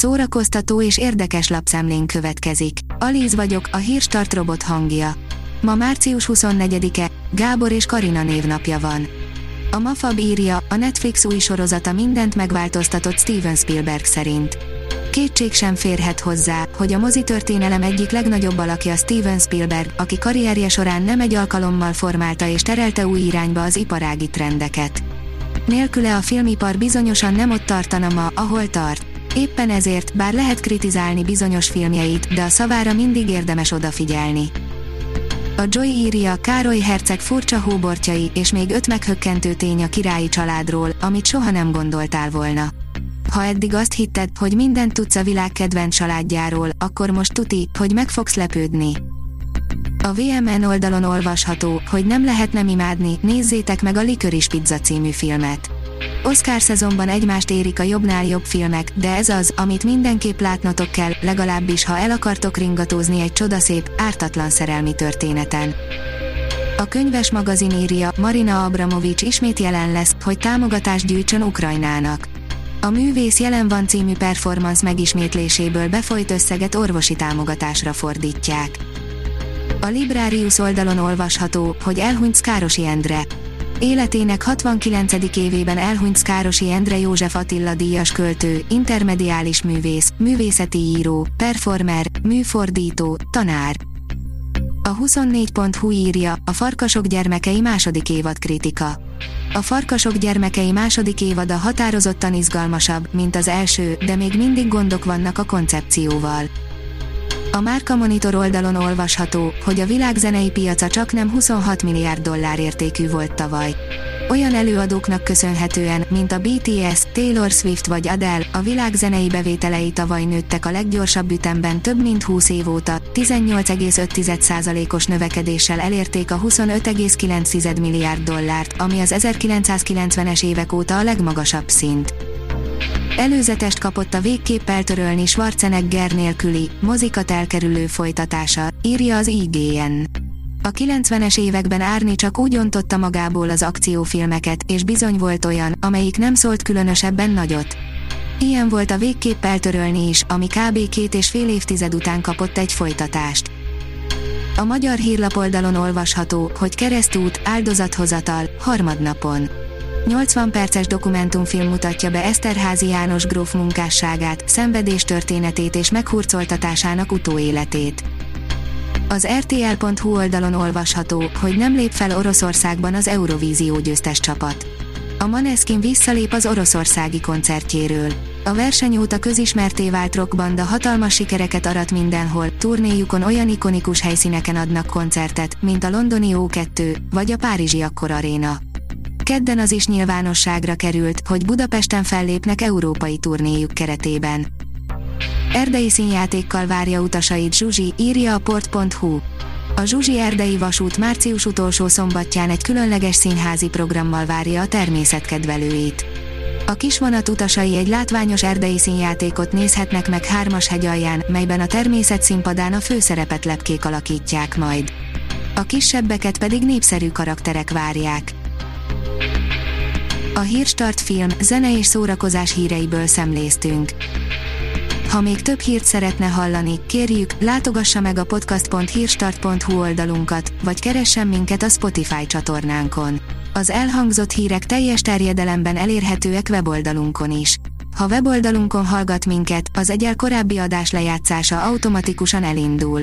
szórakoztató és érdekes lapszemlén következik. Alíz vagyok, a hírstart robot hangja. Ma március 24-e, Gábor és Karina névnapja van. A Mafab írja, a Netflix új sorozata mindent megváltoztatott Steven Spielberg szerint. Kétség sem férhet hozzá, hogy a mozitörténelem egyik legnagyobb alakja Steven Spielberg, aki karrierje során nem egy alkalommal formálta és terelte új irányba az iparági trendeket. Nélküle a filmipar bizonyosan nem ott tartana ma, ahol tart. Éppen ezért, bár lehet kritizálni bizonyos filmjeit, de a szavára mindig érdemes odafigyelni. A Joy írja Károly Herceg furcsa hóbortjai, és még öt meghökkentő tény a királyi családról, amit soha nem gondoltál volna. Ha eddig azt hitted, hogy mindent tudsz a világ kedvenc családjáról, akkor most tuti, hogy meg fogsz lepődni. A VMN oldalon olvasható, hogy nem lehet nem imádni, nézzétek meg a Licorice Pizza című filmet. Oscar szezonban egymást érik a jobbnál jobb filmek, de ez az, amit mindenképp látnotok kell, legalábbis ha el akartok ringatózni egy csodaszép, ártatlan szerelmi történeten. A könyves magazin írja, Marina Abramovics ismét jelen lesz, hogy támogatást gyűjtsön Ukrajnának. A Művész jelen van című performance megismétléséből befolyt összeget orvosi támogatásra fordítják. A Librarius oldalon olvasható, hogy elhunyt Szkárosi Endre. Életének 69. évében elhunyt Szkárosi Endre József Attila díjas költő, intermediális művész, művészeti író, performer, műfordító, tanár. A 24.hu írja, a Farkasok gyermekei második évad kritika. A Farkasok gyermekei második évada határozottan izgalmasabb, mint az első, de még mindig gondok vannak a koncepcióval. A Márka Monitor oldalon olvasható, hogy a világ zenei piaca csak nem 26 milliárd dollár értékű volt tavaly. Olyan előadóknak köszönhetően, mint a BTS, Taylor Swift vagy Adele, a világ zenei bevételei tavaly nőttek a leggyorsabb ütemben több mint 20 év óta, 18,5%-os növekedéssel elérték a 25,9 milliárd dollárt, ami az 1990-es évek óta a legmagasabb szint. Előzetest kapott a végképp eltörölni Schwarzenegger nélküli, mozikat elkerülő folytatása, írja az IGN. A 90-es években Árni csak úgy ontotta magából az akciófilmeket, és bizony volt olyan, amelyik nem szólt különösebben nagyot. Ilyen volt a végképp eltörölni is, ami kb. két és fél évtized után kapott egy folytatást. A magyar hírlapoldalon olvasható, hogy keresztút, áldozathozatal, harmadnapon. 80 perces dokumentumfilm mutatja be Eszterházi János gróf munkásságát, szenvedés történetét és meghurcoltatásának utóéletét. Az RTL.hu oldalon olvasható, hogy nem lép fel Oroszországban az Eurovízió győztes csapat. A Maneskin visszalép az oroszországi koncertjéről. A verseny óta közismerté vált rockbanda hatalmas sikereket arat mindenhol, turnéjukon olyan ikonikus helyszíneken adnak koncertet, mint a londoni O2, vagy a párizsi Akkor Arena. Kedden az is nyilvánosságra került, hogy Budapesten fellépnek európai turnéjuk keretében. Erdei színjátékkal várja utasait Zsuzsi, írja a port.hu. A Zsuzsi Erdei Vasút március utolsó szombatján egy különleges színházi programmal várja a természetkedvelőit. A kisvonat utasai egy látványos erdei színjátékot nézhetnek meg Hármas hegy alján, melyben a természet színpadán a főszerepet lepkék alakítják majd. A kisebbeket pedig népszerű karakterek várják. A Hírstart film, zene és szórakozás híreiből szemléztünk. Ha még több hírt szeretne hallani, kérjük, látogassa meg a podcast.hírstart.hu oldalunkat, vagy keressen minket a Spotify csatornánkon. Az elhangzott hírek teljes terjedelemben elérhetőek weboldalunkon is. Ha weboldalunkon hallgat minket, az egyel korábbi adás lejátszása automatikusan elindul.